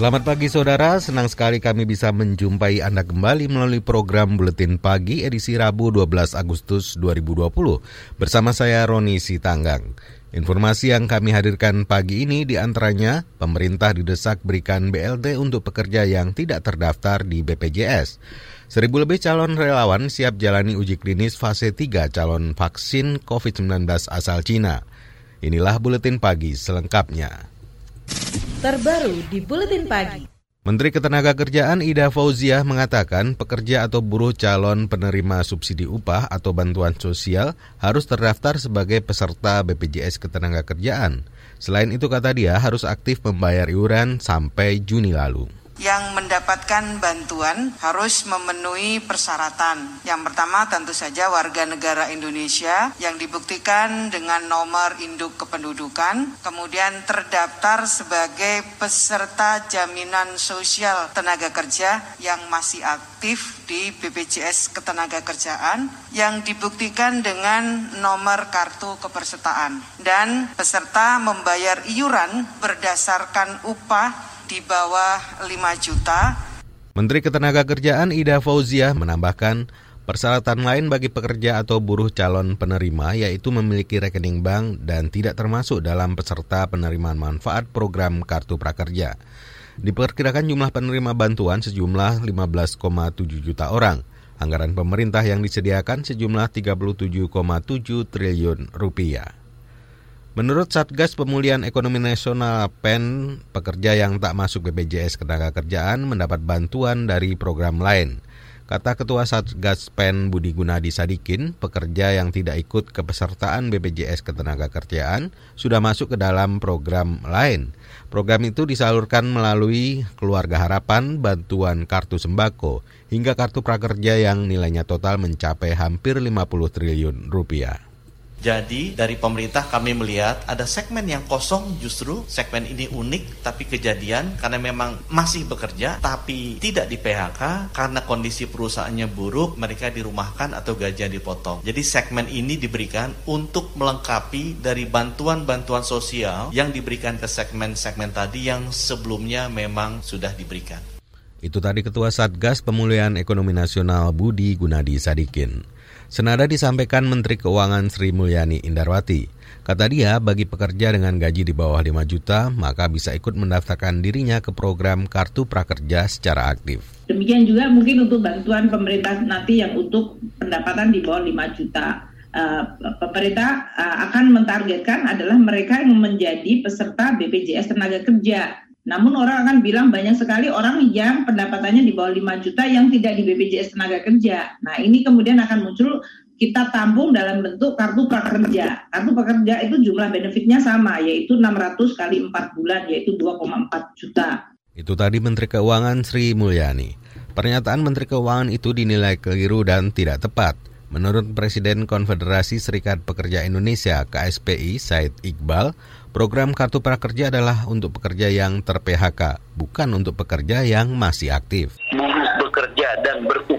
Selamat pagi saudara, senang sekali kami bisa menjumpai Anda kembali melalui program Buletin Pagi edisi Rabu 12 Agustus 2020 bersama saya Roni Sitanggang. Informasi yang kami hadirkan pagi ini di antaranya pemerintah didesak berikan BLT untuk pekerja yang tidak terdaftar di BPJS. Seribu lebih calon relawan siap jalani uji klinis fase 3 calon vaksin COVID-19 asal Cina. Inilah Buletin Pagi selengkapnya. Terbaru di Buletin Pagi. Menteri Ketenagakerjaan Ida Fauziah mengatakan pekerja atau buruh calon penerima subsidi upah atau bantuan sosial harus terdaftar sebagai peserta BPJS Ketenagakerjaan. Selain itu kata dia harus aktif membayar iuran sampai Juni lalu yang mendapatkan bantuan harus memenuhi persyaratan. Yang pertama tentu saja warga negara Indonesia yang dibuktikan dengan nomor induk kependudukan, kemudian terdaftar sebagai peserta jaminan sosial tenaga kerja yang masih aktif di BPJS Ketenagakerjaan yang dibuktikan dengan nomor kartu kepesertaan dan peserta membayar iuran berdasarkan upah di bawah 5 juta. Menteri Ketenagakerjaan Ida Fauzia menambahkan persyaratan lain bagi pekerja atau buruh calon penerima yaitu memiliki rekening bank dan tidak termasuk dalam peserta penerimaan manfaat program Kartu Prakerja. Diperkirakan jumlah penerima bantuan sejumlah 15,7 juta orang. Anggaran pemerintah yang disediakan sejumlah 37,7 triliun rupiah. Menurut Satgas Pemulihan Ekonomi Nasional PEN, pekerja yang tak masuk BPJS Ketenagakerjaan mendapat bantuan dari program lain. Kata Ketua Satgas PEN Budi Gunadi Sadikin, pekerja yang tidak ikut kepesertaan BPJS Ketenagakerjaan sudah masuk ke dalam program lain. Program itu disalurkan melalui Keluarga Harapan, bantuan kartu sembako, hingga kartu prakerja yang nilainya total mencapai hampir 50 triliun rupiah. Jadi dari pemerintah kami melihat ada segmen yang kosong justru segmen ini unik tapi kejadian karena memang masih bekerja tapi tidak di PHK karena kondisi perusahaannya buruk mereka dirumahkan atau gajian dipotong. Jadi segmen ini diberikan untuk melengkapi dari bantuan-bantuan sosial yang diberikan ke segmen-segmen tadi yang sebelumnya memang sudah diberikan. Itu tadi Ketua Satgas Pemulihan Ekonomi Nasional Budi Gunadi Sadikin. Senada disampaikan Menteri Keuangan Sri Mulyani Indarwati. Kata dia, bagi pekerja dengan gaji di bawah 5 juta, maka bisa ikut mendaftarkan dirinya ke program Kartu Prakerja secara aktif. Demikian juga mungkin untuk bantuan pemerintah nanti yang untuk pendapatan di bawah 5 juta. Uh, pemerintah uh, akan mentargetkan adalah mereka yang menjadi peserta BPJS Tenaga Kerja namun orang akan bilang banyak sekali orang yang pendapatannya di bawah 5 juta yang tidak di BPJS tenaga kerja. Nah ini kemudian akan muncul kita tampung dalam bentuk kartu prakerja. Kartu prakerja itu jumlah benefitnya sama yaitu 600 kali 4 bulan yaitu 2,4 juta. Itu tadi Menteri Keuangan Sri Mulyani. Pernyataan Menteri Keuangan itu dinilai keliru dan tidak tepat. Menurut Presiden Konfederasi Serikat Pekerja Indonesia KSPI Said Iqbal, Program Kartu Prakerja adalah untuk pekerja yang ter-PHK, bukan untuk pekerja yang masih aktif. Bekerja dan berupah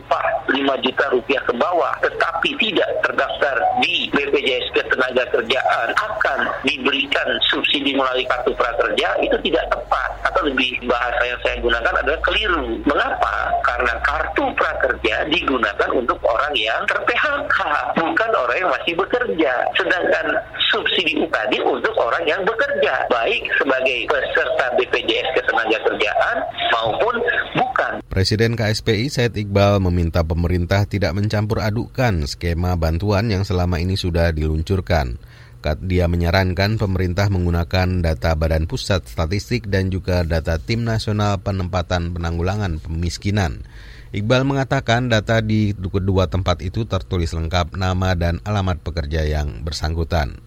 5 juta rupiah ke bawah, tetapi tidak terdaftar di BPJS Ketenagakerjaan akan diberikan subsidi melalui Kartu Prakerja, itu tidak tepat. Atau lebih bahasa yang saya gunakan adalah keliru. Mengapa? Karena Kartu Prakerja digunakan untuk orang yang ter-PHK, bukan orang yang masih bekerja. Sedangkan subsidi tadi untuk orang yang bekerja, baik sebagai peserta BPJS Ketenagakerjaan maupun bukan. Presiden KSPI Said Iqbal meminta pemerintah tidak mencampur adukan skema bantuan yang selama ini sudah diluncurkan. Dia menyarankan pemerintah menggunakan data Badan Pusat Statistik dan juga data Tim Nasional Penempatan Penanggulangan Pemiskinan. Iqbal mengatakan data di kedua tempat itu tertulis lengkap nama dan alamat pekerja yang bersangkutan.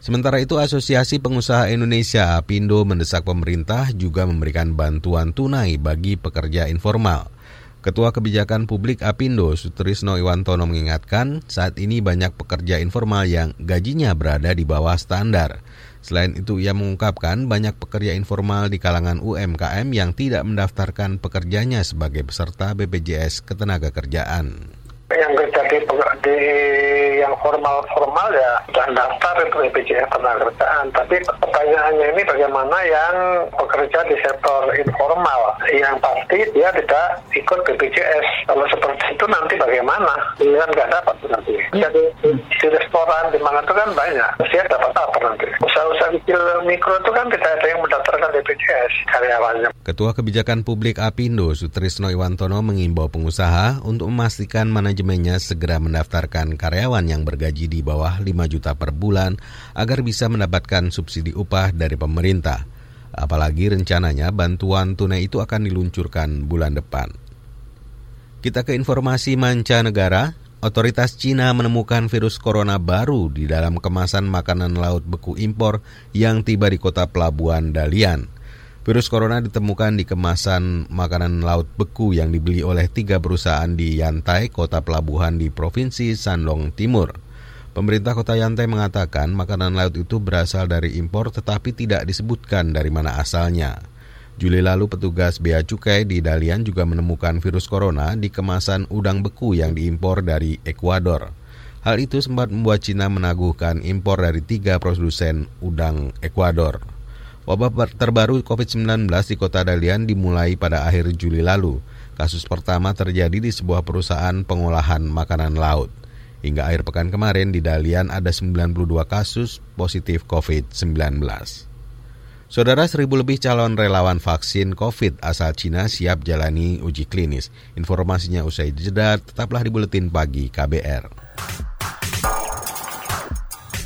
Sementara itu Asosiasi Pengusaha Indonesia Apindo mendesak pemerintah juga memberikan bantuan tunai bagi pekerja informal. Ketua Kebijakan Publik Apindo Sutrisno Iwantono mengingatkan saat ini banyak pekerja informal yang gajinya berada di bawah standar. Selain itu, ia mengungkapkan banyak pekerja informal di kalangan UMKM yang tidak mendaftarkan pekerjanya sebagai peserta BPJS Ketenagakerjaan yang kerja di, di yang formal-formal ya sudah daftar itu BPJS Ketenagakerjaan. Tapi pertanyaannya ini bagaimana yang bekerja di sektor informal yang pasti dia tidak ikut BPJS. Kalau seperti itu nanti bagaimana? Kan nggak dapat nanti. Jadi di restoran di mana itu kan banyak. Dia dapat apa nanti? Usaha-usaha kecil mikro itu kan tidak ada yang mendaftarkan BPJS karyawannya. Ketua Kebijakan Publik Apindo Sutrisno Iwantono mengimbau pengusaha untuk memastikan manajemen manajemennya segera mendaftarkan karyawan yang bergaji di bawah 5 juta per bulan agar bisa mendapatkan subsidi upah dari pemerintah. Apalagi rencananya bantuan tunai itu akan diluncurkan bulan depan. Kita ke informasi mancanegara. Otoritas Cina menemukan virus corona baru di dalam kemasan makanan laut beku impor yang tiba di kota pelabuhan Dalian. Virus corona ditemukan di kemasan makanan laut beku yang dibeli oleh tiga perusahaan di Yantai, kota pelabuhan di Provinsi Shandong Timur. Pemerintah kota Yantai mengatakan makanan laut itu berasal dari impor tetapi tidak disebutkan dari mana asalnya. Juli lalu petugas bea cukai di Dalian juga menemukan virus corona di kemasan udang beku yang diimpor dari Ekuador. Hal itu sempat membuat Cina menaguhkan impor dari tiga produsen udang Ekuador. Wabah terbaru COVID-19 di kota Dalian dimulai pada akhir Juli lalu. Kasus pertama terjadi di sebuah perusahaan pengolahan makanan laut. Hingga akhir pekan kemarin di Dalian ada 92 kasus positif COVID-19. Saudara seribu lebih calon relawan vaksin COVID asal Cina siap jalani uji klinis. Informasinya usai jeda, tetaplah di Buletin Pagi KBR.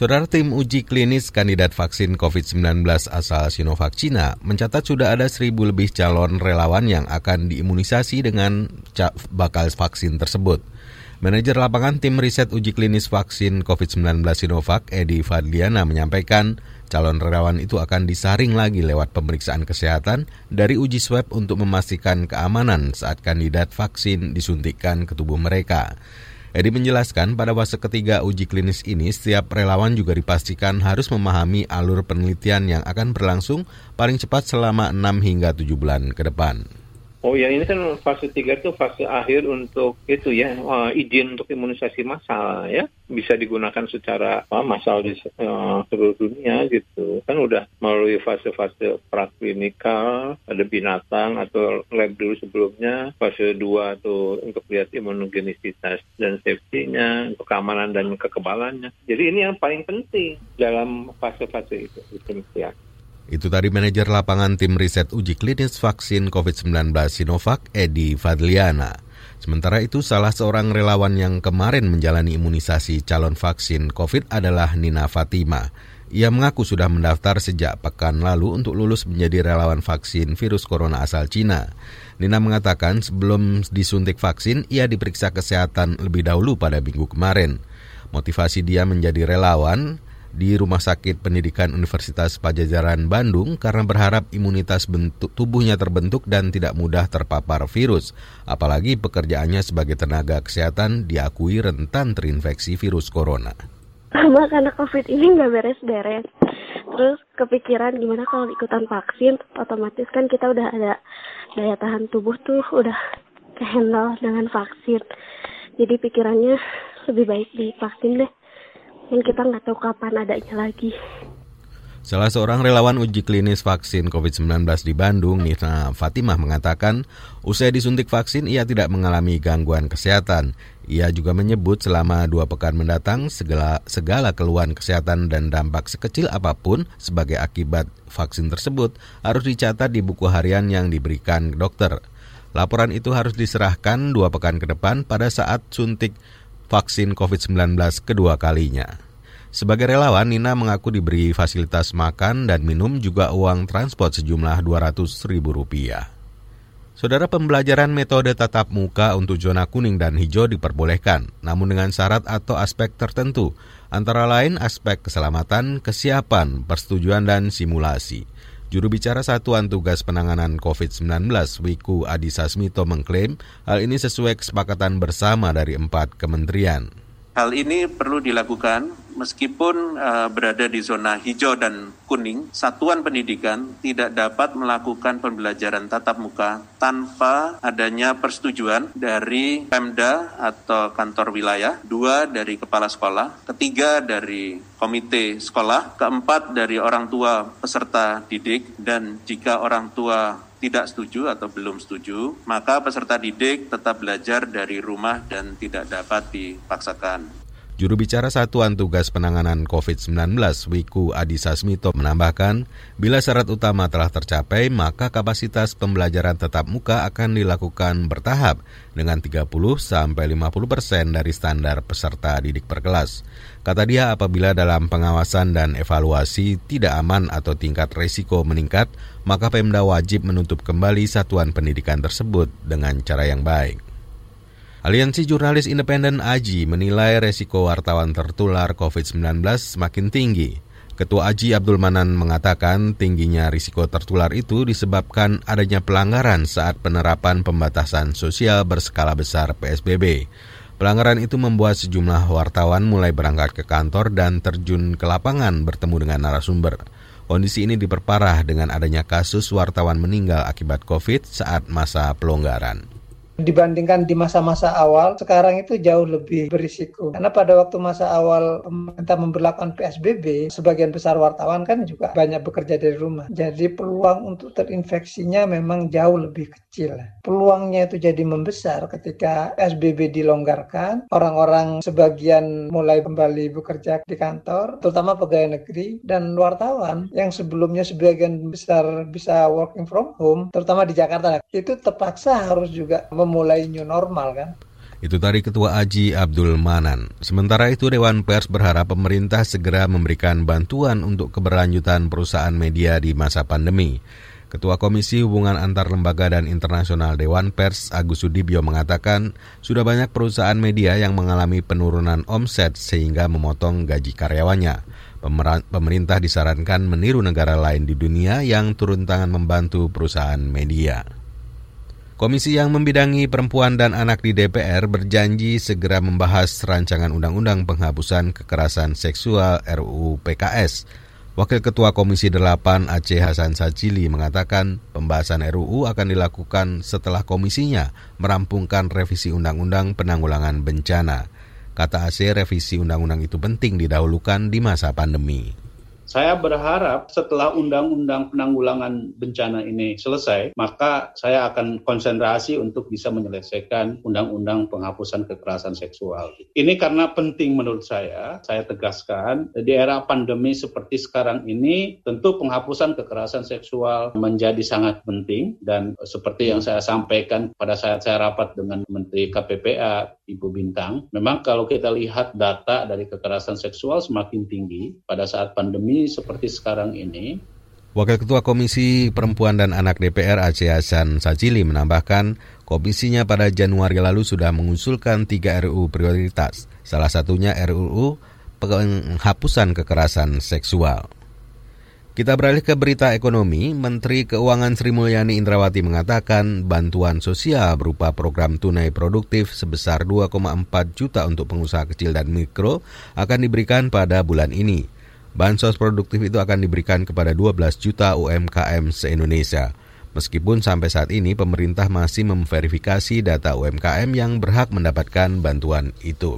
Saudara tim uji klinis kandidat vaksin COVID-19 asal Sinovac Cina mencatat sudah ada seribu lebih calon relawan yang akan diimunisasi dengan bakal vaksin tersebut. Manajer lapangan tim riset uji klinis vaksin COVID-19 Sinovac, Edi Fadliana, menyampaikan calon relawan itu akan disaring lagi lewat pemeriksaan kesehatan dari uji swab untuk memastikan keamanan saat kandidat vaksin disuntikkan ke tubuh mereka. Edi menjelaskan pada fase ketiga uji klinis ini setiap relawan juga dipastikan harus memahami alur penelitian yang akan berlangsung paling cepat selama 6 hingga 7 bulan ke depan. Oh ya ini kan fase 3 itu fase akhir untuk itu ya uh, izin untuk imunisasi massal ya. Bisa digunakan secara uh, massal di uh, seluruh dunia gitu. Kan udah melalui fase-fase praklinikal ada binatang atau lab dulu sebelumnya. Fase 2 tuh untuk lihat imunogenisitas dan safety-nya untuk keamanan dan kekebalannya. Jadi ini yang paling penting dalam fase-fase itu demikian. Itu tadi manajer lapangan tim riset uji klinis vaksin COVID-19 Sinovac, Edi Fadliana. Sementara itu, salah seorang relawan yang kemarin menjalani imunisasi calon vaksin COVID adalah Nina Fatima. Ia mengaku sudah mendaftar sejak pekan lalu untuk lulus menjadi relawan vaksin virus corona asal Cina. Nina mengatakan sebelum disuntik vaksin, ia diperiksa kesehatan lebih dahulu pada minggu kemarin. Motivasi dia menjadi relawan di Rumah Sakit Pendidikan Universitas Pajajaran Bandung karena berharap imunitas bentuk tubuhnya terbentuk dan tidak mudah terpapar virus. Apalagi pekerjaannya sebagai tenaga kesehatan diakui rentan terinfeksi virus corona. Sama karena COVID ini nggak beres-beres. Terus kepikiran gimana kalau ikutan vaksin, otomatis kan kita udah ada daya tahan tubuh tuh udah kehandle dengan vaksin. Jadi pikirannya lebih baik di vaksin deh dan kita nggak tahu kapan adanya lagi. Salah seorang relawan uji klinis vaksin COVID-19 di Bandung, Nina Fatimah mengatakan, usai disuntik vaksin ia tidak mengalami gangguan kesehatan. Ia juga menyebut selama dua pekan mendatang segala, segala keluhan kesehatan dan dampak sekecil apa pun sebagai akibat vaksin tersebut harus dicatat di buku harian yang diberikan dokter. Laporan itu harus diserahkan dua pekan ke depan pada saat suntik vaksin COVID-19 kedua kalinya. Sebagai relawan, Nina mengaku diberi fasilitas makan dan minum juga uang transport sejumlah Rp200.000. Saudara pembelajaran metode tatap muka untuk zona kuning dan hijau diperbolehkan, namun dengan syarat atau aspek tertentu, antara lain aspek keselamatan, kesiapan, persetujuan, dan simulasi. Juru bicara Satuan Tugas Penanganan COVID-19, Wiku Adhisa Smito mengklaim hal ini sesuai kesepakatan bersama dari empat kementerian. Hal ini perlu dilakukan meskipun uh, berada di zona hijau dan kuning, satuan pendidikan tidak dapat melakukan pembelajaran tatap muka tanpa adanya persetujuan dari Pemda atau kantor wilayah, dua dari kepala sekolah, ketiga dari komite sekolah, keempat dari orang tua peserta didik, dan jika orang tua tidak setuju atau belum setuju, maka peserta didik tetap belajar dari rumah dan tidak dapat dipaksakan. Juru bicara Satuan Tugas Penanganan COVID-19 Wiku Adhisa Smito menambahkan, bila syarat utama telah tercapai, maka kapasitas pembelajaran tetap muka akan dilakukan bertahap dengan 30 sampai 50 persen dari standar peserta didik per kelas. Kata dia, apabila dalam pengawasan dan evaluasi tidak aman atau tingkat risiko meningkat, maka Pemda wajib menutup kembali satuan pendidikan tersebut dengan cara yang baik. Aliansi Jurnalis Independen AJI menilai resiko wartawan tertular COVID-19 semakin tinggi. Ketua AJI Abdul Manan mengatakan tingginya risiko tertular itu disebabkan adanya pelanggaran saat penerapan pembatasan sosial berskala besar PSBB. Pelanggaran itu membuat sejumlah wartawan mulai berangkat ke kantor dan terjun ke lapangan bertemu dengan narasumber. Kondisi ini diperparah dengan adanya kasus wartawan meninggal akibat COVID saat masa pelonggaran dibandingkan di masa-masa awal sekarang itu jauh lebih berisiko. Karena pada waktu masa awal pemerintah memperlakukan PSBB sebagian besar wartawan kan juga banyak bekerja dari rumah. Jadi peluang untuk terinfeksinya memang jauh lebih kecil. Peluangnya itu jadi membesar ketika PSBB dilonggarkan orang-orang sebagian mulai kembali bekerja di kantor terutama pegawai negeri dan wartawan yang sebelumnya sebagian besar bisa working from home terutama di Jakarta. Itu terpaksa harus juga mem memulai new normal kan. Itu tadi Ketua Aji Abdul Manan. Sementara itu Dewan Pers berharap pemerintah segera memberikan bantuan untuk keberlanjutan perusahaan media di masa pandemi. Ketua Komisi Hubungan Antar Lembaga dan Internasional Dewan Pers Agus Sudibyo mengatakan sudah banyak perusahaan media yang mengalami penurunan omset sehingga memotong gaji karyawannya. Pemerintah disarankan meniru negara lain di dunia yang turun tangan membantu perusahaan media. Komisi yang membidangi perempuan dan anak di DPR berjanji segera membahas rancangan undang-undang penghapusan kekerasan seksual RUU PKS. Wakil Ketua Komisi 8 Aceh Hasan Sajili mengatakan pembahasan RUU akan dilakukan setelah komisinya merampungkan revisi Undang-Undang Penanggulangan Bencana. Kata Aceh, revisi undang-undang itu penting didahulukan di masa pandemi. Saya berharap setelah undang-undang penanggulangan bencana ini selesai, maka saya akan konsentrasi untuk bisa menyelesaikan undang-undang penghapusan kekerasan seksual. Ini karena penting menurut saya, saya tegaskan di era pandemi seperti sekarang ini, tentu penghapusan kekerasan seksual menjadi sangat penting dan seperti yang saya sampaikan pada saat saya rapat dengan Menteri KPPA Ibu Bintang, memang kalau kita lihat data dari kekerasan seksual semakin tinggi pada saat pandemi seperti sekarang ini. Wakil Ketua Komisi Perempuan dan Anak DPR Aceh Hasan Sajili menambahkan, komisinya pada Januari lalu sudah mengusulkan tiga RUU prioritas, salah satunya RUU penghapusan kekerasan seksual. Kita beralih ke berita ekonomi. Menteri Keuangan Sri Mulyani Indrawati mengatakan bantuan sosial berupa program tunai produktif sebesar 2,4 juta untuk pengusaha kecil dan mikro akan diberikan pada bulan ini. Bansos produktif itu akan diberikan kepada 12 juta UMKM se-Indonesia. Meskipun sampai saat ini pemerintah masih memverifikasi data UMKM yang berhak mendapatkan bantuan itu.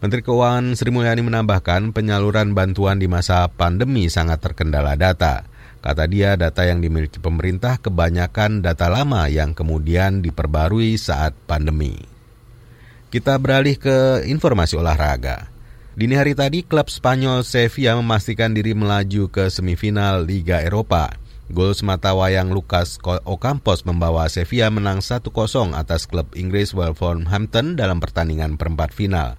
Menteri Keuangan Sri Mulyani menambahkan penyaluran bantuan di masa pandemi sangat terkendala data. Kata dia, data yang dimiliki pemerintah kebanyakan data lama yang kemudian diperbarui saat pandemi. Kita beralih ke informasi olahraga. Dini hari tadi, klub Spanyol Sevilla memastikan diri melaju ke semifinal Liga Eropa. Gol semata wayang Lucas Ocampos membawa Sevilla menang 1-0 atas klub Inggris Wolverhampton dalam pertandingan perempat final.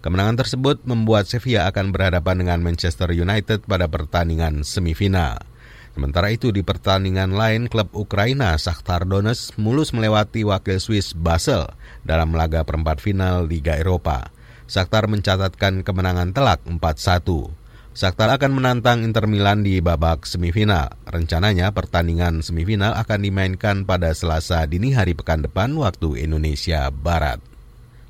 Kemenangan tersebut membuat Sevilla akan berhadapan dengan Manchester United pada pertandingan semifinal. Sementara itu di pertandingan lain klub Ukraina Shakhtar Donetsk mulus melewati wakil Swiss Basel dalam laga perempat final Liga Eropa. Shakhtar mencatatkan kemenangan telak 4-1. Shakhtar akan menantang Inter Milan di babak semifinal. Rencananya pertandingan semifinal akan dimainkan pada Selasa dini hari pekan depan waktu Indonesia Barat.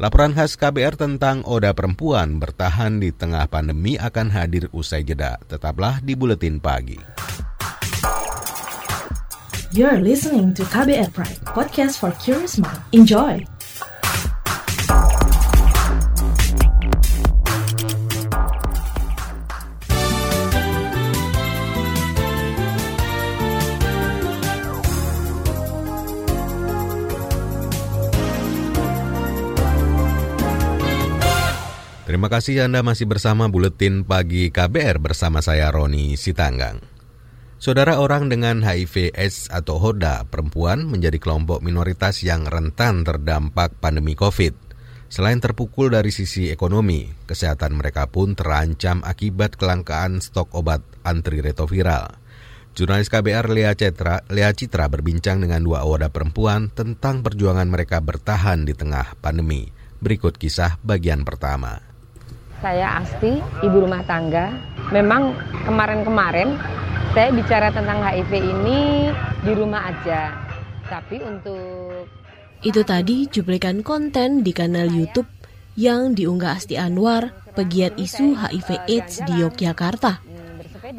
Laporan khas KBR tentang Oda Perempuan bertahan di tengah pandemi akan hadir usai jeda. Tetaplah di Buletin Pagi. You're listening to KBR Pride, podcast for curious mind. Enjoy! Terima kasih Anda masih bersama Buletin Pagi KBR bersama saya Roni Sitanggang. Saudara orang dengan HIV AIDS atau HODA perempuan menjadi kelompok minoritas yang rentan terdampak pandemi COVID. Selain terpukul dari sisi ekonomi, kesehatan mereka pun terancam akibat kelangkaan stok obat antiretroviral. Jurnalis KBR Lea Citra, Lea Citra berbincang dengan dua awada perempuan tentang perjuangan mereka bertahan di tengah pandemi. Berikut kisah bagian pertama. Saya Asti, ibu rumah tangga. Memang kemarin-kemarin saya bicara tentang HIV ini di rumah aja. Tapi untuk itu tadi cuplikan konten di kanal YouTube yang diunggah Asti Anwar, pegiat isu HIV AIDS di Yogyakarta.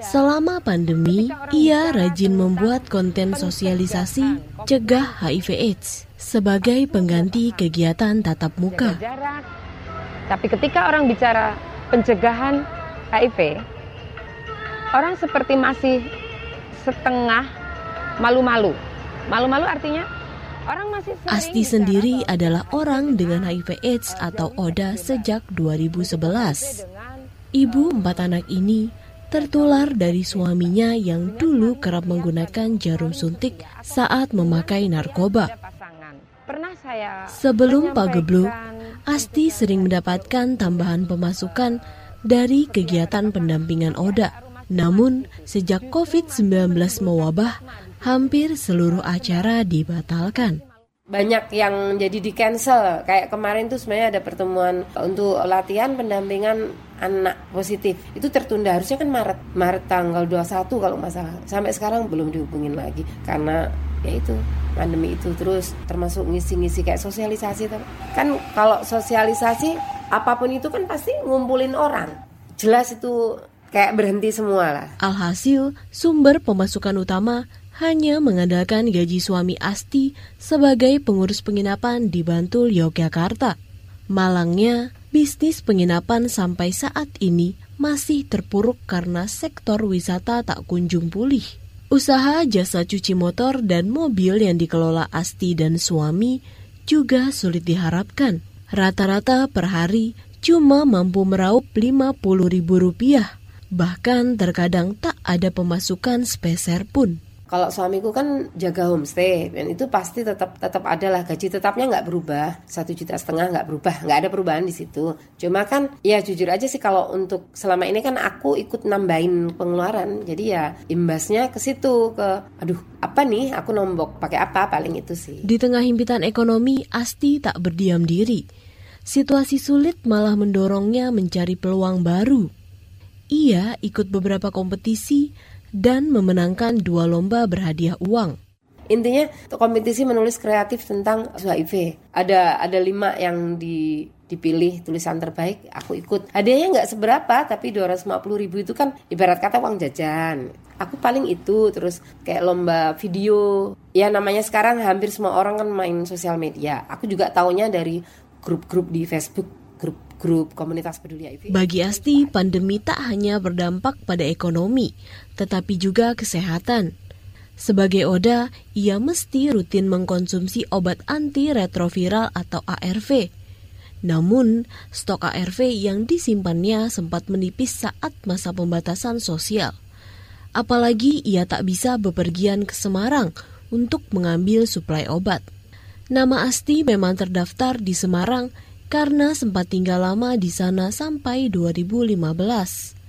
Selama pandemi, ia rajin membuat konten sosialisasi cegah HIV AIDS sebagai pengganti kegiatan tatap muka. Tapi ketika orang bicara pencegahan HIV, orang seperti masih setengah malu-malu. Malu-malu artinya orang masih Asti sendiri adalah orang dengan HIV AIDS atau ODA sejak 2011. Ibu empat anak ini tertular dari suaminya yang dulu kerap menggunakan jarum suntik saat memakai narkoba. Sebelum pagebluk, Asti sering mendapatkan tambahan pemasukan dari kegiatan pendampingan Oda. Namun, sejak COVID-19 mewabah, hampir seluruh acara dibatalkan. Banyak yang jadi di cancel kayak kemarin tuh sebenarnya ada pertemuan untuk latihan pendampingan anak positif. Itu tertunda. Harusnya kan Maret. Maret tanggal 21 kalau masalah sampai sekarang belum dihubungin lagi karena ya itu pandemi itu terus termasuk ngisi-ngisi kayak sosialisasi kan kalau sosialisasi apa pun itu kan pasti ngumpulin orang jelas itu kayak berhenti semua lah alhasil sumber pemasukan utama hanya mengandalkan gaji suami Asti sebagai pengurus penginapan di Bantul, Yogyakarta. Malangnya, bisnis penginapan sampai saat ini masih terpuruk karena sektor wisata tak kunjung pulih. Usaha jasa cuci motor dan mobil yang dikelola Asti dan suami juga sulit diharapkan. Rata-rata per hari cuma mampu meraup Rp50.000. Bahkan terkadang tak ada pemasukan speser pun kalau suamiku kan jaga homestay dan itu pasti tetap tetap ada lah gaji tetapnya nggak berubah. Satu juta setengah nggak berubah nggak ada perubahan di situ. Cuma kan ya jujur aja sih kalau untuk selama ini kan aku ikut nambahin pengeluaran. Jadi ya imbasnya ke situ ke aduh apa nih? Aku nombok pakai apa? Paling itu sih. Di tengah himpitan ekonomi Asti tak berdiam diri. Situasi sulit malah mendorongnya mencari peluang baru. Ia ikut beberapa kompetisi dan memenangkan dua lomba berhadiah uang. Intinya kompetisi menulis kreatif tentang HIV. Ada ada lima yang di dipilih tulisan terbaik aku ikut hadiahnya nggak seberapa tapi 250 ribu itu kan ibarat kata uang jajan aku paling itu terus kayak lomba video ya namanya sekarang hampir semua orang kan main sosial media aku juga taunya dari grup-grup di Facebook grup grup komunitas peduli HIV. Bagi Asti, pandemi tak hanya berdampak pada ekonomi, tetapi juga kesehatan. Sebagai Oda, ia mesti rutin mengkonsumsi obat anti-retroviral atau ARV. Namun, stok ARV yang disimpannya sempat menipis saat masa pembatasan sosial. Apalagi ia tak bisa bepergian ke Semarang untuk mengambil suplai obat. Nama Asti memang terdaftar di Semarang karena sempat tinggal lama di sana sampai 2015.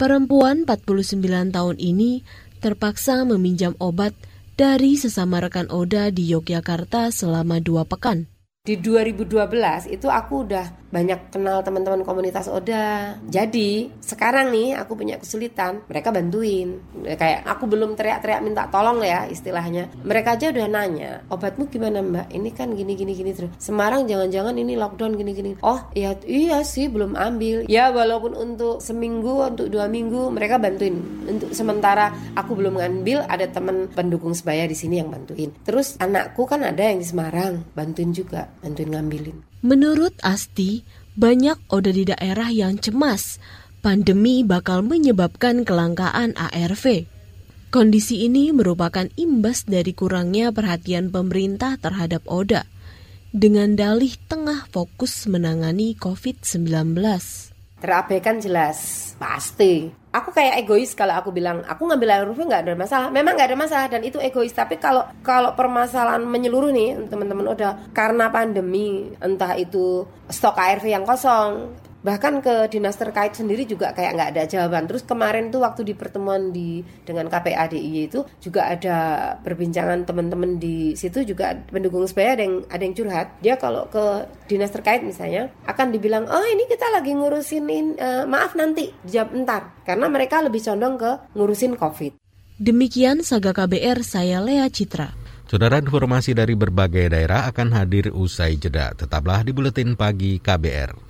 Perempuan 49 tahun ini terpaksa meminjam obat dari sesama rekan Oda di Yogyakarta selama dua pekan. Di 2012 itu aku udah banyak kenal teman-teman komunitas Oda. Jadi sekarang nih aku punya kesulitan, mereka bantuin. Kayak aku belum teriak-teriak minta tolong ya istilahnya. Mereka aja udah nanya, obatmu gimana mbak? Ini kan gini gini gini terus. Semarang jangan-jangan ini lockdown gini gini. Oh iya iya sih belum ambil. Ya walaupun untuk seminggu, untuk dua minggu mereka bantuin. Untuk sementara aku belum ngambil, ada teman pendukung sebaya di sini yang bantuin. Terus anakku kan ada yang di Semarang, bantuin juga, bantuin ngambilin. Menurut Asti, banyak Oda di daerah yang cemas pandemi bakal menyebabkan kelangkaan ARV. Kondisi ini merupakan imbas dari kurangnya perhatian pemerintah terhadap Oda dengan dalih tengah fokus menangani COVID-19. Terabaikan jelas, pasti aku kayak egois kalau aku bilang aku ngambil ARV nggak ada masalah. Memang nggak ada masalah dan itu egois. Tapi kalau kalau permasalahan menyeluruh nih teman-teman udah karena pandemi entah itu stok ARV yang kosong bahkan ke dinas terkait sendiri juga kayak nggak ada jawaban. Terus kemarin tuh waktu di pertemuan di dengan KPADI itu juga ada perbincangan teman-teman di situ juga pendukung sebaya ada yang ada yang curhat. Dia kalau ke dinas terkait misalnya akan dibilang oh ini kita lagi ngurusin uh, maaf nanti jam entar karena mereka lebih condong ke ngurusin COVID. Demikian Saga KBR saya Lea Citra. Saudara informasi dari berbagai daerah akan hadir usai jeda. Tetaplah di Buletin Pagi KBR.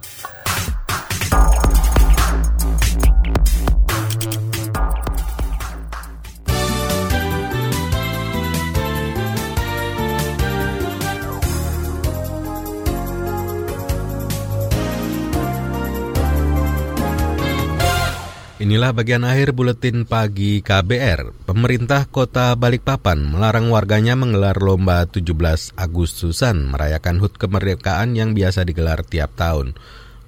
Inilah bagian akhir buletin pagi KBR. Pemerintah Kota Balikpapan melarang warganya menggelar lomba 17 Agustusan merayakan HUT kemerdekaan yang biasa digelar tiap tahun.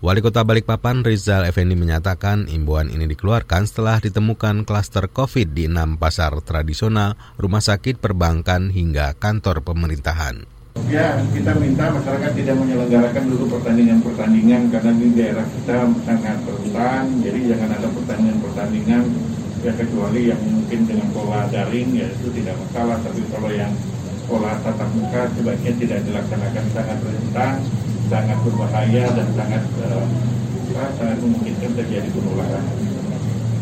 Wali Kota Balikpapan Rizal Effendi menyatakan imbauan ini dikeluarkan setelah ditemukan klaster COVID di enam pasar tradisional, rumah sakit, perbankan, hingga kantor pemerintahan. Ya, kita minta masyarakat tidak menyelenggarakan dulu pertandingan-pertandingan karena di daerah kita sangat rentan, jadi jangan ada pertandingan-pertandingan ya kecuali yang mungkin dengan pola daring ya itu tidak masalah, tapi kalau yang pola tatap muka sebaiknya tidak dilaksanakan sangat rentan, sangat berbahaya dan sangat uh, sangat memungkinkan terjadi penularan.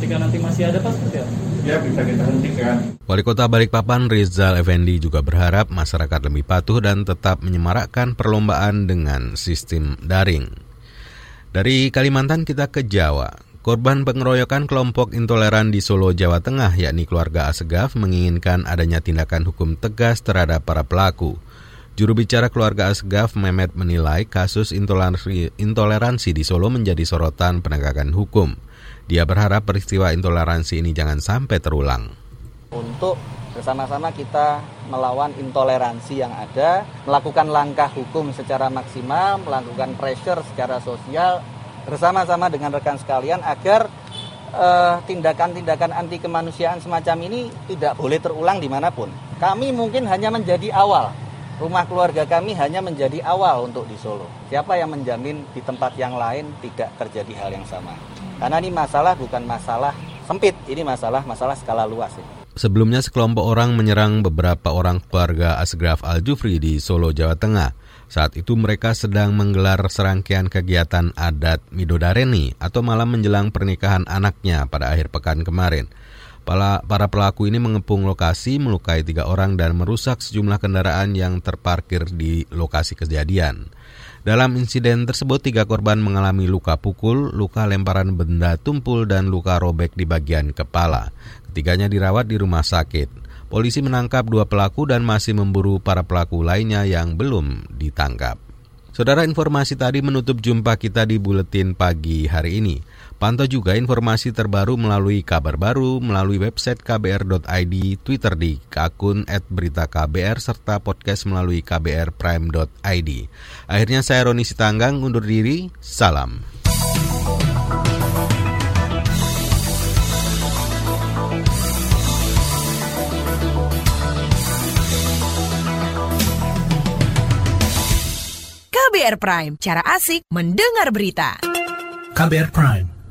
Jika nanti masih ada pas seperti apa? Ya bisa kita hentikan. Wali Kota Balikpapan Rizal Effendi juga berharap masyarakat lebih patuh dan tetap menyemarakkan perlombaan dengan sistem daring. Dari Kalimantan kita ke Jawa. Korban pengeroyokan kelompok intoleran di Solo, Jawa Tengah, yakni keluarga Asegaf, menginginkan adanya tindakan hukum tegas terhadap para pelaku. Juru bicara keluarga Asgaf Mehmet menilai kasus intoleransi, intoleransi di Solo menjadi sorotan penegakan hukum. Dia berharap peristiwa intoleransi ini jangan sampai terulang untuk bersama-sama kita melawan intoleransi yang ada, melakukan langkah hukum secara maksimal, melakukan pressure secara sosial bersama-sama dengan rekan sekalian agar eh, tindakan-tindakan anti kemanusiaan semacam ini tidak boleh terulang di mana pun. Kami mungkin hanya menjadi awal, rumah keluarga kami hanya menjadi awal untuk di Solo. Siapa yang menjamin di tempat yang lain tidak terjadi hal yang sama? Karena ini masalah bukan masalah sempit, ini masalah masalah skala luas. Ya. Sebelumnya sekelompok orang menyerang beberapa orang keluarga Asgraf Al-Jufri di Solo, Jawa Tengah. Saat itu mereka sedang menggelar serangkaian kegiatan adat Midodareni atau malam menjelang pernikahan anaknya pada akhir pekan kemarin. Para, para pelaku ini mengepung lokasi, melukai tiga orang dan merusak sejumlah kendaraan yang terparkir di lokasi kejadian. Dalam insiden tersebut, tiga korban mengalami luka pukul, luka lemparan benda tumpul, dan luka robek di bagian kepala. Ketiganya dirawat di rumah sakit. Polisi menangkap dua pelaku dan masih memburu para pelaku lainnya yang belum ditangkap. Saudara informasi tadi menutup jumpa kita di Buletin Pagi hari ini. Pantau juga informasi terbaru melalui kabar baru, melalui website kbr.id, Twitter di akun @beritaKBR serta podcast melalui kbrprime.id. Akhirnya saya Roni Sitanggang undur diri, salam. KBR Prime, cara asik mendengar berita. KBR Prime,